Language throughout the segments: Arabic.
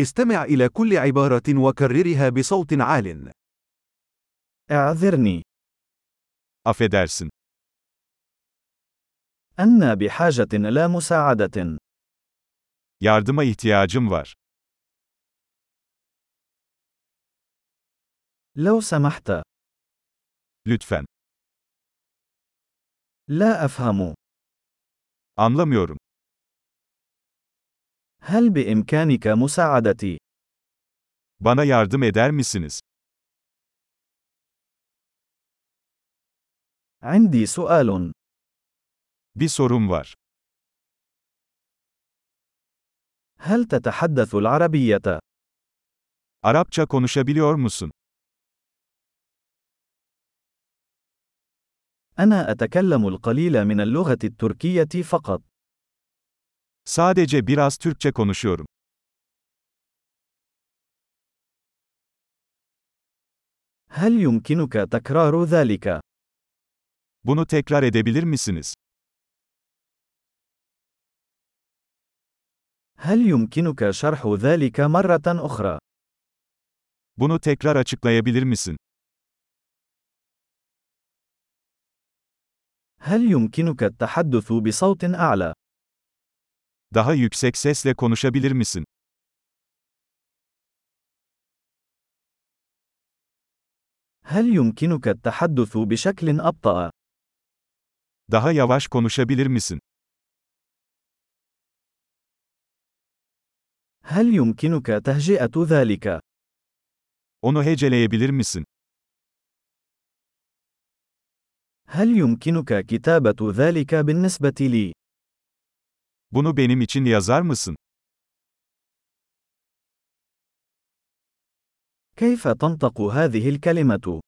استمع إلى كل عبارة وكررها بصوت عال. اعذرني. Affedersin. أنا بحاجة إلى مساعدة. Yardıma ihtiyacım var. لو سمحت. Lütfen. لا أفهم. Anlamıyorum. هل بإمكانك مساعدتي؟ Bana yardım eder misiniz? عندي سؤال. Bir sorum var. هل تتحدث العربية؟ Arapça konuşabiliyor musun? أنا أتكلم القليل من اللغة التركية فقط. Sadece biraz Türkçe konuşuyorum. هل يمكنك تكرار ذلك؟ Bunu tekrar edebilir misiniz? هل يمكنك شرح ذلك مرة أخرى؟ Bunu tekrar açıklayabilir misin? هل يمكنك التحدث بصوت أعلى؟ Daha yüksek sesle konuşabilir misin? هل يمكنك التحدث بشكل أبطأ؟ Daha yavaş konuşabilir misin? هل يمكنك تهجئة ذلك؟ Onu heceleyebilir misin? هل يمكنك كتابة ذلك بالنسبة لي؟ Bunu benim için yazar mısın? كيف تنطق هذه الكلمة؟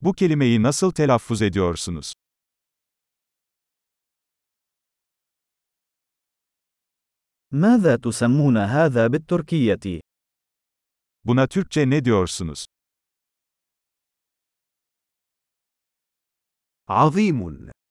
Bu kelimeyi nasıl telaffuz ediyorsunuz? ماذا تسمون هذا بالتركية؟ Buna Türkçe ne diyorsunuz? عظيم.